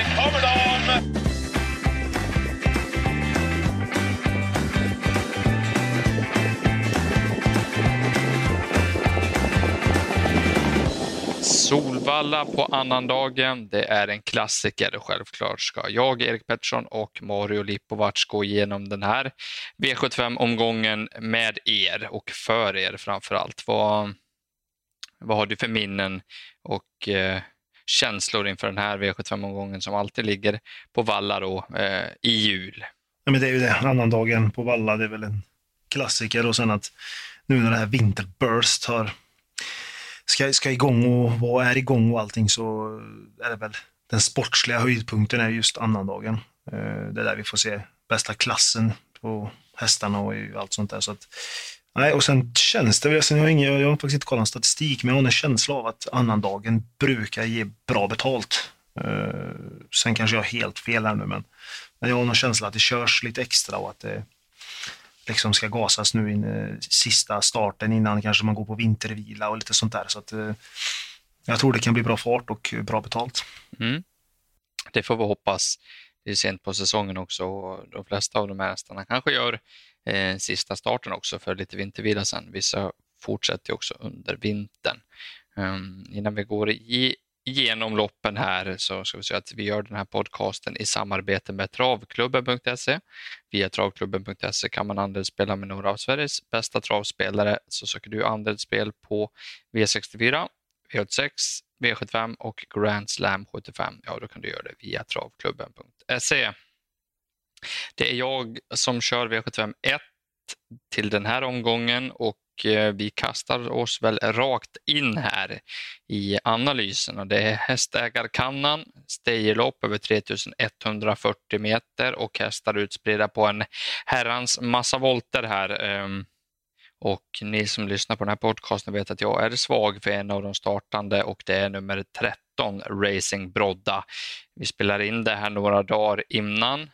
Där kommer de! Solvalla på annandagen, det är en klassiker. Självklart ska jag, Erik Pettersson och Mario Lipovac gå igenom den här V75-omgången med er och för er framför allt. Vad, vad har du för minnen och eh, känslor inför den här V75-omgången som alltid ligger på Valla då, eh, i jul? Ja, men det är ju det, annandagen på Valla, det är väl en klassiker och sen att nu när det här Winterburst har ska, ska igång och vad är igång och allting så är det väl den sportsliga höjdpunkten är just annandagen. Eh, det är där vi får se bästa klassen på hästarna och allt sånt där. Så att, nej, och sen känns det väl, alltså, jag har, ingen, jag har faktiskt inte kollat statistik, men jag har en känsla av att annandagen brukar ge bra betalt. Uh, sen kanske jag har helt fel här nu, men, men jag har någon känsla att det körs lite extra och att det liksom ska gasas nu in eh, sista starten innan kanske man går på vintervila och lite sånt där. Så att, eh, jag tror det kan bli bra fart och bra betalt. Mm. Det får vi hoppas. Det är sent på säsongen också och de flesta av de här hästarna kanske gör eh, sista starten också för lite vintervila sen. Vissa fortsätter också under vintern. Um, innan vi går i loppen här så ska vi säga att vi gör den här podcasten i samarbete med travklubben.se. Via travklubben.se kan man andelsspela med några av Sveriges bästa travspelare. Så söker du andelsspel på V64, V86, V75 och Grand Slam 75. Ja, då kan du göra det via travklubben.se. Det är jag som kör V75 1 till den här omgången och eh, vi kastar oss väl rakt in här i analysen och det är hästägarkannan, stejerlopp över 3140 meter och hästar utspridda på en herrans massa volter här. Ehm, och ni som lyssnar på den här podcasten vet att jag är svag för en av de startande och det är nummer 13, Racing Brodda. Vi spelar in det här några dagar innan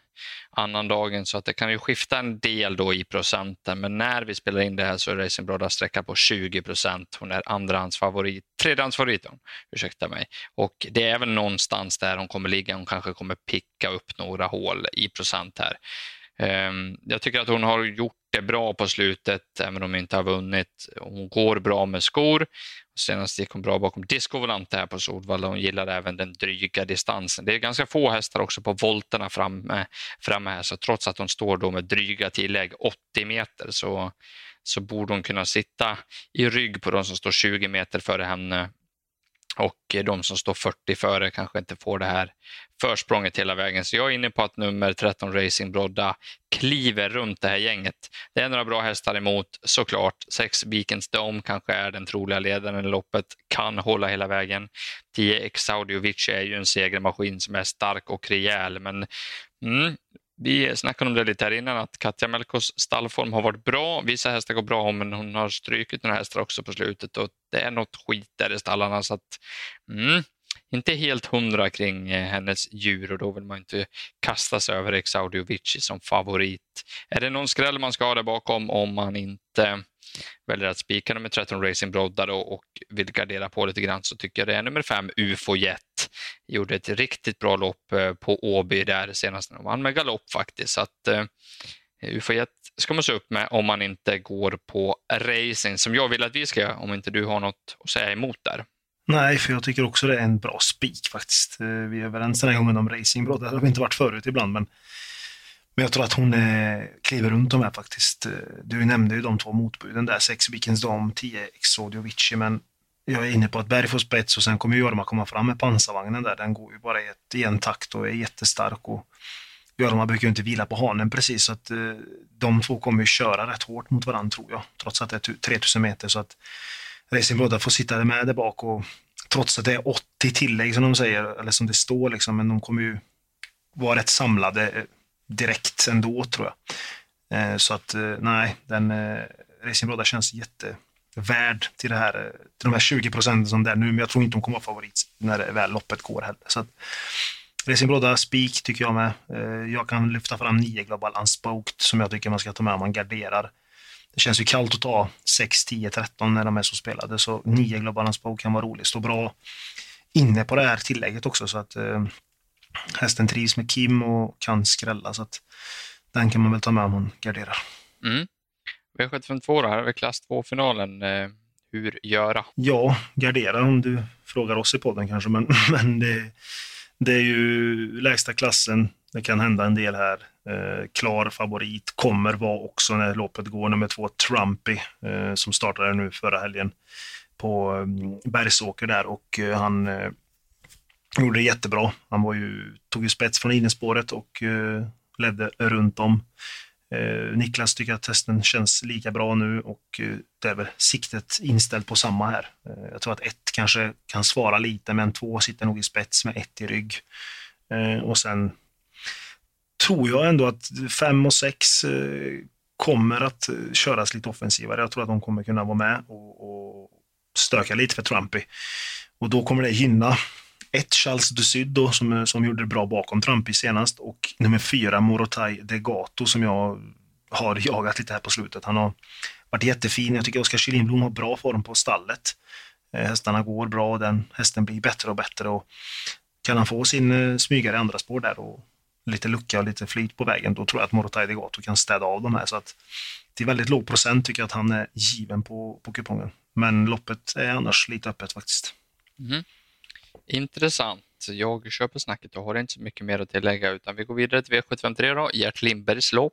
annandagen så att det kan ju skifta en del då i procenten. Men när vi spelar in det här så är Racing Brodas sträcka på 20 procent. Hon är andrahandsfavorit, tredjehandsfavorit, ursäkta mig. Och det är väl någonstans där hon kommer ligga. Hon kanske kommer picka upp några hål i procent här. Ehm, jag tycker att hon har gjort det bra på slutet, även om hon inte har vunnit. Hon går bra med skor. Senast gick hon bra bakom Disco Volante här på Solvalla. Hon gillar även den dryga distansen. Det är ganska få hästar också på volterna framme, eh, framme här, så trots att hon står då med dryga tillägg 80 meter så, så borde hon kunna sitta i rygg på de som står 20 meter före henne och eh, de som står 40 före kanske inte får det här försprånget hela vägen. Så jag är inne på att nummer 13 Racing Brodda kliver runt det här gänget. Det är några bra hästar emot såklart. Sex Beacons Dome kanske är den troliga ledaren i loppet, kan hålla hela vägen. 10 Exaudiovic är ju en segermaskin som är stark och rejäl, men mm, vi snackade om det lite här innan, att Katja Melkos stallform har varit bra. Vissa hästar går bra, men hon har strukit några hästar också på slutet och det är något skit där i stallarna. Så att, mm, inte helt hundra kring eh, hennes djur och då vill man inte kasta sig över Exaudiovici som favorit. Är det någon skräll man ska ha där bakom om man inte väljer att spika nummer 13 Racing Brodda och vill gardera på lite grann så tycker jag det är nummer 5 UFO Jet. Gjorde ett riktigt bra lopp eh, på Åby där senast. De vann med galopp faktiskt. Så att, eh, uh, UFO Jet ska man se upp med om man inte går på racing som jag vill att vi ska göra om inte du har något att säga emot där. Nej, för jag tycker också det är en bra spik faktiskt. Eh, vi är överens den här gången om racingbrott. Det har vi inte varit förut ibland, men, men jag tror att hon är, kliver runt de här faktiskt. Du nämnde ju de två motbuden där, sex Vikens dam, 10 Exodiovici, men jag är inne på att Berg får spets och sen kommer Jorma komma fram med pansarvagnen där. Den går ju bara i, ett, i en takt och är jättestark. Och Jorma brukar ju inte vila på hanen precis, så att eh, de två kommer ju köra rätt hårt mot varandra tror jag, trots att det är 3000 meter. Så att Racing Brodda får sitta med där bak och trots att det är 80 tillägg som de säger, eller som det står liksom, men de kommer ju vara rätt samlade eh, direkt ändå tror jag. Eh, så att eh, nej, den eh, Racing Brodda känns jätte värd till, det här, eh, till de här 20 procenten som det är nu, men jag tror inte hon kommer vara favorit när väl loppet går heller. Så att, Racing Brodda spik tycker jag med. Eh, jag kan lyfta fram 9 Global Unspoked som jag tycker man ska ta med om man garderar. Det känns ju kallt att ta 6, 10, 13 när de är så spelade, så 9 Global unspoked kan vara roligt. Står bra inne på det här tillägget också, så att eh, hästen trivs med Kim och kan skrälla. Så att den kan man väl ta med om hon garderar. Mm. V752 då, här har vi klass 2-finalen. Eh, hur göra? Ja, gardera om du frågar oss i podden kanske, men, men det, det är ju lägsta klassen. Det kan hända en del här. Eh, klar favorit kommer vara också när loppet går nummer två, Trumpy, eh, som startade nu förra helgen på eh, Bergsåker där och eh, han eh, gjorde det jättebra. Han var ju, tog ju spets från innerspåret och eh, ledde runt om. Eh, Niklas tycker att testen känns lika bra nu och eh, det är väl siktet inställt på samma här. Eh, jag tror att ett kanske kan svara lite, men två sitter nog i spets med ett i rygg. Eh, och sen tror jag ändå att fem och sex eh, kommer att eh, köras lite offensivare. Jag tror att de kommer kunna vara med och, och stöka lite för Trumpy. Och då kommer det gynna ett Charles Dusyd då, som, som gjorde det bra bakom Trumpy senast och nummer fyra Morotai Degato som jag har jagat lite här på slutet. Han har varit jättefin. Jag tycker Oskar Kylinblom har bra form på stallet. Eh, hästarna går bra och den hästen blir bättre och bättre. Och kan han få sin eh, smygare i andra spår där och lite lucka och lite flyt på vägen, då tror jag att Morotai Degato kan städa av de här. Så att till väldigt låg procent tycker jag att han är given på, på kupongen. Men loppet är annars lite öppet faktiskt. Mm. Intressant. Jag köper snacket och har inte så mycket mer att tillägga utan vi går vidare till V753 då, Gert Lindbergs lopp.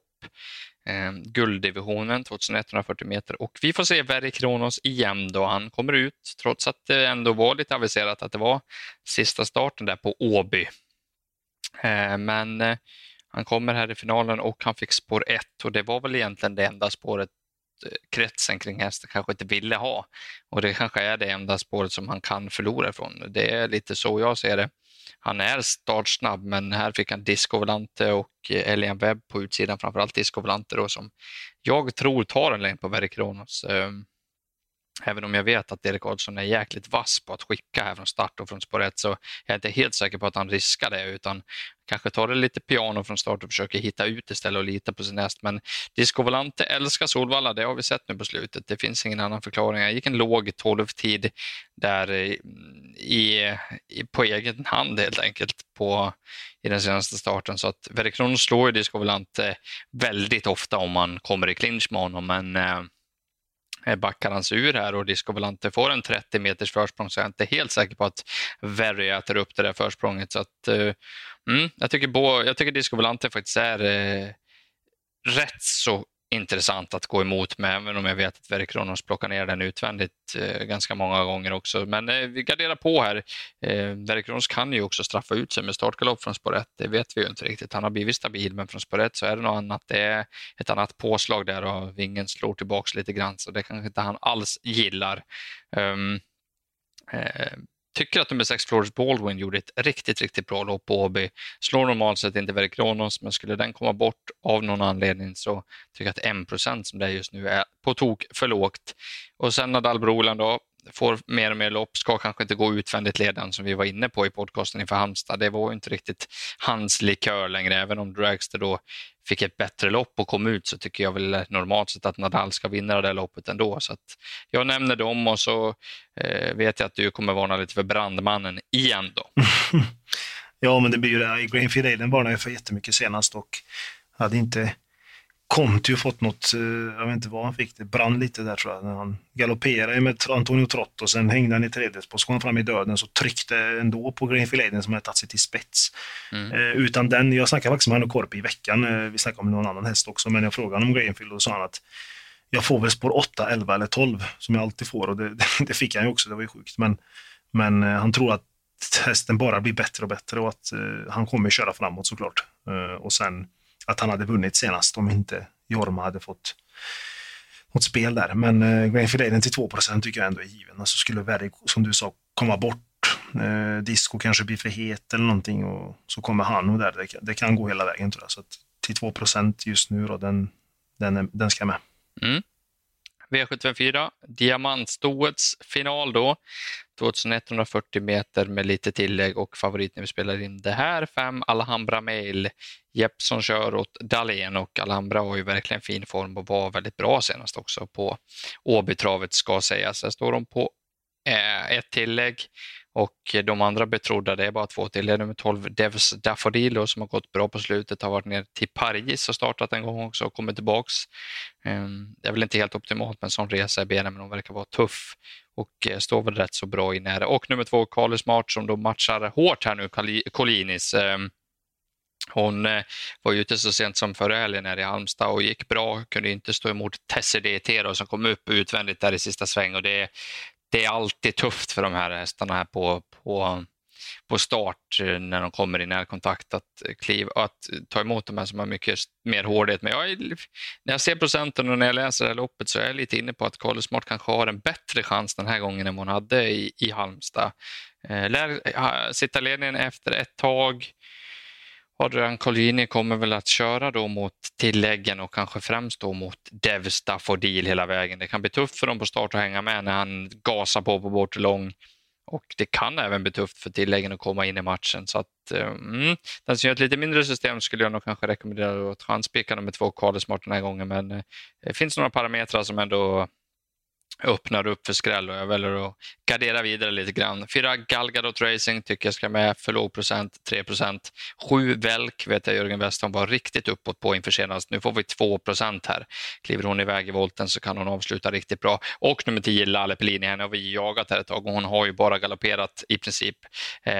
Eh, gulddivisionen 2140 meter och vi får se Verre Kronos igen då han kommer ut trots att det ändå var lite aviserat att det var sista starten där på Åby. Eh, men eh, han kommer här i finalen och han fick spår 1 och det var väl egentligen det enda spåret kretsen kring hästen kanske inte ville ha. Och det kanske är det enda spåret som han kan förlora ifrån. Det är lite så jag ser det. Han är startsnabb, men här fick han Disco Volante och eh, Elian Webb på utsidan, framförallt Disco Volante då, som jag tror tar en längd på Verry Kronos. Ehm, Även om jag vet att Erik Adolfsson är jäkligt vass på att skicka här från start och från spår 1 så jag är inte helt säker på att han riskar det utan kanske tar det lite piano från start och försöker hitta ut istället och lita på sin häst. Men Disco Volante älskar Solvalla, det har vi sett nu på slutet. Det finns ingen annan förklaring. Han gick en låg 12-tid där i, i, på egen hand helt enkelt på, i den senaste starten. Så att Verikron slår ju Disco Volante väldigt ofta om man kommer i clinch med honom men Eh, Eh, backar han sig ur här och Disco Volante får en 30 meters försprång så jag är inte helt säker på att Verry äter upp det där försprånget. Så att, uh, mm, jag, tycker bo, jag tycker Disco Volante faktiskt är uh, rätt så intressant att gå emot med, även om jag vet att Verikronos plockar ner den utvändigt eh, ganska många gånger också. Men eh, vi garderar på här. Eh, Verikronos kan ju också straffa ut sig med startgalopp från spår 1. Det vet vi ju inte riktigt. Han har blivit stabil, men från spår 1 så är det något annat. Det är ett annat påslag där och vingen slår tillbaks lite grann, så det kanske inte han alls gillar. Um, tycker att nummer 6 Flores Baldwin gjorde ett riktigt, riktigt bra lopp på Åby. Slår normalt sett inte Verre Kronos, men skulle den komma bort av någon anledning så tycker jag att 1% som det är just nu är på tok för lågt. Och sen Nadal Broland då, får mer och mer lopp, ska kanske inte gå utvändigt ledande som vi var inne på i podcasten inför Halmstad. Det var inte riktigt hans likör längre, även om Dragster då fick ett bättre lopp och kom ut så tycker jag väl normalt sett att Nadal ska vinna det loppet ändå. Så jag nämner dem och så eh, vet jag att du kommer varna lite för brandmannen igen då. ja, men det blir ju det. Greenfield Aiden varnade jag för jättemycket senast och hade inte Conti ju fått något, eh, jag vet inte vad han fick, det brann lite där tror jag, när han galopperade med Antonio Trott och sen hängde han i tredje spår, så kom han fram i döden så tryckte ändå på Greenfield Aiden som hade tagit sig till spets. Mm. Eh, utan den, jag snackade faktiskt med Hanno Korpi i veckan, eh, vi snackade om någon annan häst också, men jag frågade honom om Greenfield och sa han att jag får väl spår 8, 11 eller 12 som jag alltid får och det, det fick han ju också, det var ju sjukt. Men, men han tror att hästen bara blir bättre och bättre och att han kommer köra framåt såklart. och sen att han hade vunnit senast om inte Jorma hade fått något spel där. Men eh, Grainfield Filaden till 2% tycker jag ändå är given. Alltså skulle Verry, som du sa, komma bort, eh, Disco kanske blir för het eller någonting och så kommer han och där. Det, det kan gå hela vägen tror jag. Så att till 2% just nu då, den, den, den ska med. Mm. V754, diamantstoets final då. 2140 meter med lite tillägg och favorit när vi spelar in det här. Fem Alhambra Mail. Jeppson kör åt Dahlén och Alhambra har ju verkligen fin form och var väldigt bra senast också på Åbytravet ska sägas. Där står de på eh, ett tillägg och de andra betrodda, det är bara två till. Det är nummer 12, Devs Daffodilo, som har gått bra på slutet, har varit ner till Paris och startat en gång också och kommit tillbaks. Ehm, det är väl inte helt optimalt med en sån resa i benen, men hon verkar vara tuff och eh, står väl rätt så bra i nära. Och nummer två, Carly Smart, som då matchar hårt här nu, Colinis. Ehm, hon eh, var ute så sent som förra helgen här i Halmstad och gick bra, kunde inte stå emot Tessie DT som kom upp utvändigt där i sista sväng och det, det är alltid tufft för de här hästarna här på, på, på start eh, när de kommer i närkontakt att, kliva, att ta emot de här som har mycket mer hårdhet. Men jag, när jag ser procenten och när jag läser det här loppet så är jag lite inne på att Carlos Smart kanske har en bättre chans den här gången än hon hade i, i Halmstad. Eh, lär sitta ledningen efter ett tag. Adrian Collini kommer väl att köra då mot tilläggen och kanske främst då mot Dev Staffordil hela vägen. Det kan bli tufft för dem på start att hänga med när han gasar på på bortre lång. Och det kan även bli tufft för tilläggen att komma in i matchen. Så att, eh, mm, den som gör ett lite mindre system skulle jag nog kanske rekommendera att chanspika nummer två, Karlsmart den här gången. Men eh, det finns några parametrar som ändå öppnar upp för skräll och jag väljer att gardera vidare lite grann. Fyra Galgadot Racing tycker jag ska med för låg procent, 3 procent. Sju Velk vet jag Jörgen Westholm var riktigt uppåt på inför senast. Nu får vi 2 procent här. Kliver hon iväg i volten så kan hon avsluta riktigt bra. Och nummer 10 Lalle Pellini, henne har vi jagat här ett tag och hon har ju bara galopperat i princip. Eh,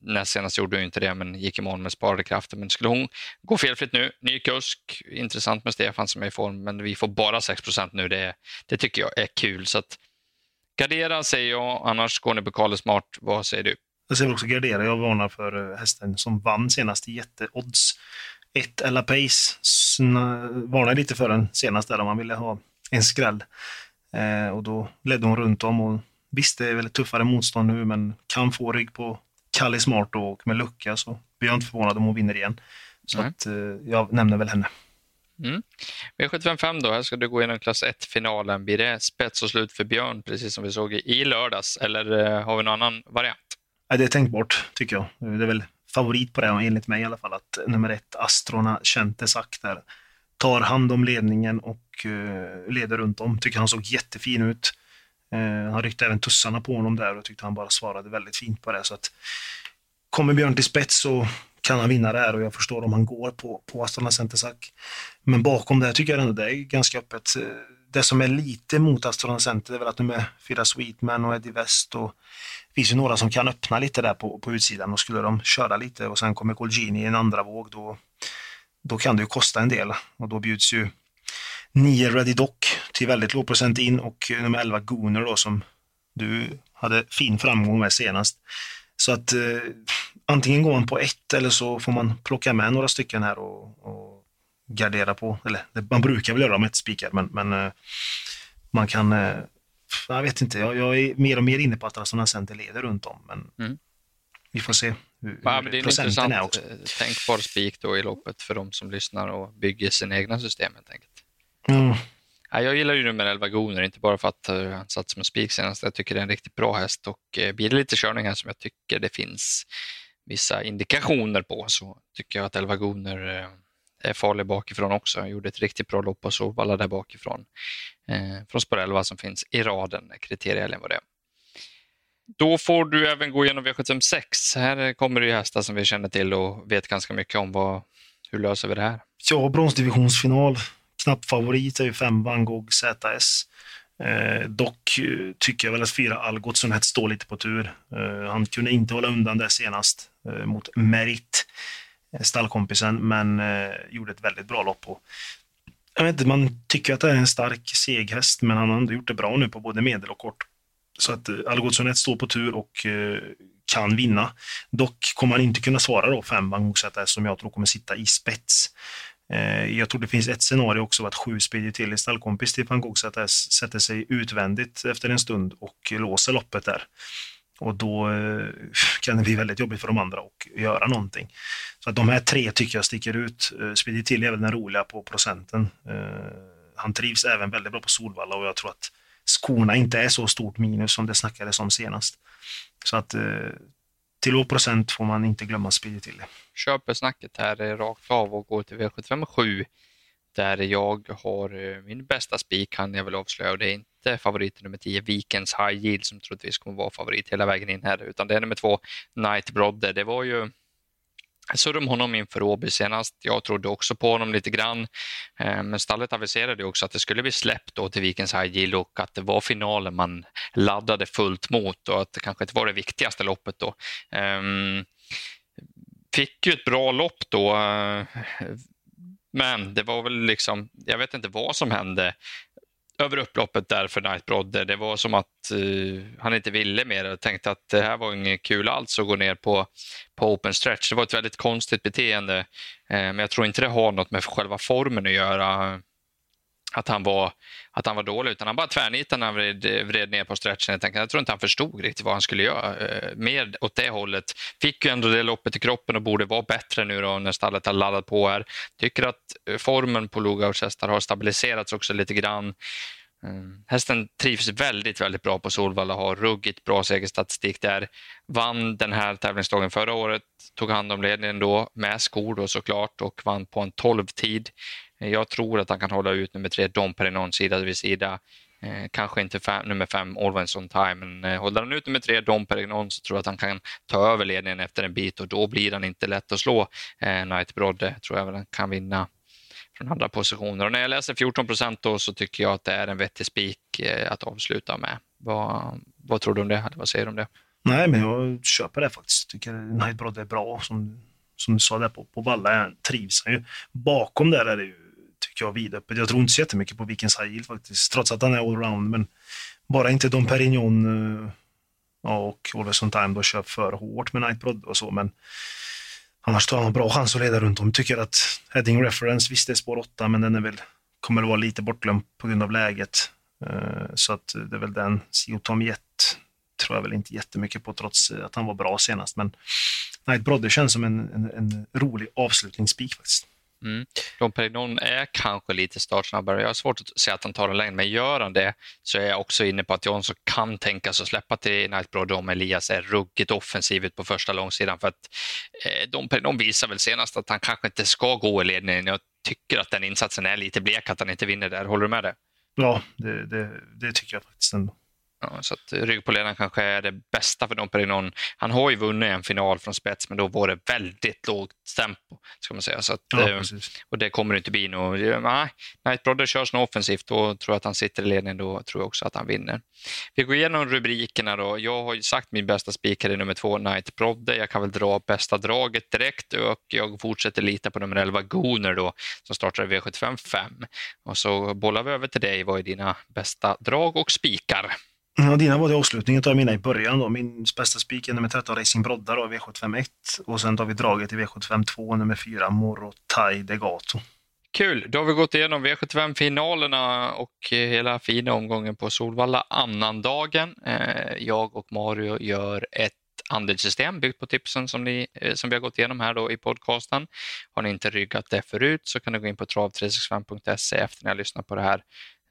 näst senast gjorde hon inte det men gick i mål med sparade krafter. Men skulle hon gå felfritt nu, ny kusk, intressant med Stefan som är i form men vi får bara 6 procent nu. Det, det tycker jag är kul kul. Så att gardera säger jag, annars går ni på Kalle Smart. Vad säger du? Jag säger också gardera. Jag varnar för eh, hästen som vann senast i jätteodds. Ett Ella Pace varnade lite för den senast där om man ville ha en skräll. Eh, och då ledde hon runt om och visst, det är väl tuffare motstånd nu, men kan få rygg på Kalle Smart och med lucka så blir jag inte förvånad om hon vinner igen. Så att, eh, jag nämner väl henne. Mm. V755 då, här ska du gå igenom klass 1-finalen. Blir det spets och slut för Björn, precis som vi såg i lördags, eller eh, har vi någon annan variant? Ja, det är tänkbart, tycker jag. Det är väl favorit på det, enligt mig i alla fall, att nummer ett, Astrona Kentesak där, tar hand om ledningen och uh, leder runt om. Tycker han såg jättefin ut. Uh, han ryckte även tussarna på honom där och tyckte han bara svarade väldigt fint på det. Så att, kommer Björn till spets så kan han vinna det här och jag förstår om han går på, på Astana Centesac. Men bakom det här tycker jag ändå det är ganska öppet. Det som är lite mot Astana Center är väl att nummer fyra Sweetman och Eddie West och det finns ju några som kan öppna lite där på, på utsidan och skulle de köra lite och sen kommer Colgini i en andra våg då, då kan det ju kosta en del och då bjuds ju nio Ready Doc till väldigt låg procent in och nummer 11 Gooner då som du hade fin framgång med senast. Så att eh, antingen går man på ett eller så får man plocka med några stycken här och, och gardera på. Eller man brukar väl göra med ett spikar, men, men eh, man kan... Eh, jag vet inte, jag, jag, är mer och mer inne på att Rasona Center leder runt om, men mm. vi får se hur, ja, hur det är procenten är också. Eh, tänkbar spik då i loppet för de som lyssnar och bygger sina egna system helt enkelt. Mm. Ja, jag gillar ju nummer 11 Goner, inte bara för att han satt som en spik senast. Jag tycker det är en riktigt bra häst och blir det lite körning här som jag tycker det finns vissa indikationer på så tycker jag att 11 Goner eh, är farlig bakifrån också. Han gjorde ett riktigt bra lopp på Solvalla där bakifrån. Eh, från spår 11 som finns i raden, kriteriehelgen var det. Då får du även gå igenom V756. Här kommer det ju hästar som vi känner till och vet ganska mycket om. Vad, hur löser vi det här? Ja, bronsdivisionsfinal knapp favorit är ju 5 Van Gogh ZS. Eh, dock eh, tycker jag väl att fyra Algotsson står lite på tur. Eh, han kunde inte hålla undan det senast eh, mot Merit, eh, stallkompisen, men eh, gjorde ett väldigt bra lopp. Och, jag vet inte, man tycker att det är en stark seghäst, men han har ändå gjort det bra nu på både medel och kort. Så att eh, Algotsson står på tur och eh, kan vinna. Dock kommer han inte kunna svara då fem Van som jag tror kommer sitta i spets. Eh, jag tror det finns ett scenario också att sju sprider till i stallkompis till van Gogh sätter sig utvändigt efter en stund och låser loppet där. Och då eh, kan det bli väldigt jobbigt för de andra att göra någonting. Så att de här tre tycker jag sticker ut. Eh, Speedy till är väl den roliga på procenten. Han trivs även väldigt bra på Solvalla och jag tror att skorna inte är så stort minus som det snackades om senast. Så att till låg procent får man inte glömma Speedy till. Köper snacket här eh, rakt av och går till V757 där jag har eh, min bästa spik kan jag väl avslöja och det är inte favoriten nummer 10, Vikens High Yield som troligtvis kommer vara favorit hela vägen in här, utan det är nummer två, Night Brodder. Det var ju jag surrade om honom inför Åby senast. Jag trodde också på honom lite grann. Eh, men stallet aviserade också att det skulle bli släppt då till Vikens High Yield och att det var finalen man laddade fullt mot och att det kanske inte var det viktigaste loppet då. Ehm, fick ju ett bra lopp då. Eh, men det var väl liksom, jag vet inte vad som hände över upploppet där för Knight Brodder. Det var som att uh, han inte ville mer och tänkte att det här var inget kul alls att gå ner på, på open stretch. Det var ett väldigt konstigt beteende, uh, men jag tror inte det har något med själva formen att göra att han var, att han var dålig, utan han bara tvärnitade när han vred, vred ner på stretchen. Jag, jag tror inte han förstod riktigt vad han skulle göra. Eh, mer åt det hållet. Fick ju ändå det loppet i kroppen och borde vara bättre nu då när stallet har laddat på här. Tycker att eh, formen på Lugauts hästar har stabiliserats också lite grann. Mm. Hästen trivs väldigt, väldigt bra på Solvalla, har ruggigt bra segerstatistik där. Vann den här tävlingsdagen förra året, tog hand om ledningen då med skor då såklart och vann på en 12-tid. Jag tror att han kan hålla ut nummer tre, Dom Perignon sida vid sida. Eh, kanske inte fem, nummer fem, Always on time, men eh, håller han ut nummer tre, Dom Perignon, så tror jag att han kan ta över ledningen efter en bit och då blir han inte lätt att slå. Eh, Knight Brodde eh, tror jag väl han kan vinna från andra positioner. Och när jag läser 14 procent då så tycker jag att det är en vettig spik eh, att avsluta med. Vad, vad tror du om det? Vad säger du om det? Nej, men jag köper det faktiskt. Jag tycker Knight Brodde är bra. Som, som du sa där på, på Valla trivs han ju. Bakom där är det ju tycker jag vidöppet. Jag tror inte så jättemycket på Vikens High faktiskt, trots att han är allround. Men bara inte Dom Perignon eh, och Always on time då kör för hårt med Nightbroad och så. Men annars tror jag han har bra chans att leda runt om. Tycker att Heading Reference, visst det är spår 8, men den är väl, kommer att vara lite bortglömd på grund av läget. Eh, så att det är väl den. Sio Tom Jet tror jag väl inte jättemycket på trots att han var bra senast. Men Night Brodder känns som en, en, en rolig avslutningsspik faktiskt. Mm. Dom Perignon är kanske lite startsnabbare. Jag har svårt att säga att han tar en längd, men gör han det så är jag också inne på att Jonsson kan tänka sig att släppa till Nightbroad om Elias är ruggigt offensiv på första långsidan. För att eh, Dom Perignon visar väl senast att han kanske inte ska gå i ledningen. Jag tycker att den insatsen är lite blek, att han inte vinner där. Håller du med det? Ja, det, det, det tycker jag faktiskt ändå. Så att rygg på ledaren kanske är det bästa för Dom Perignon. Han har ju vunnit en final från spets, men då var det väldigt lågt tempo. Ska man säga. Så att, ja, eh, och det kommer inte bli något. Nej, Night Brother körs något offensivt, då tror jag att han sitter i ledningen. Då tror jag också att han vinner. Vi går igenom rubrikerna då. Jag har ju sagt min bästa speaker är nummer två, Night Brodde. Jag kan väl dra bästa draget direkt och jag fortsätter lita på nummer 11, Gooner då, som startar i V75 5. Och så bollar vi över till dig. Vad är dina bästa drag och spikar? Mm, ja, dina var det avslutningen av mina i början då. Min bästa spik är nummer 13 Racing Brodda då, V751 och sen tar vi draget i V752 nummer 4 Morotai Degato. Kul, då har vi gått igenom V75-finalerna och eh, hela fina omgången på Solvalla annandagen. Eh, jag och Mario gör ett andelssystem byggt på tipsen som, ni, eh, som vi har gått igenom här då i podcasten. Har ni inte ryggat det förut så kan ni gå in på trav365.se efter ni har lyssnat på det här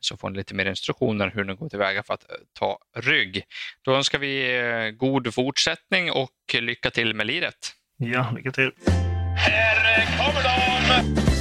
så får ni lite mer instruktioner hur ni går tillväga för att eh, ta rygg. Då önskar vi eh, god fortsättning och lycka till med liret. Ja, lycka till. Här kommer de!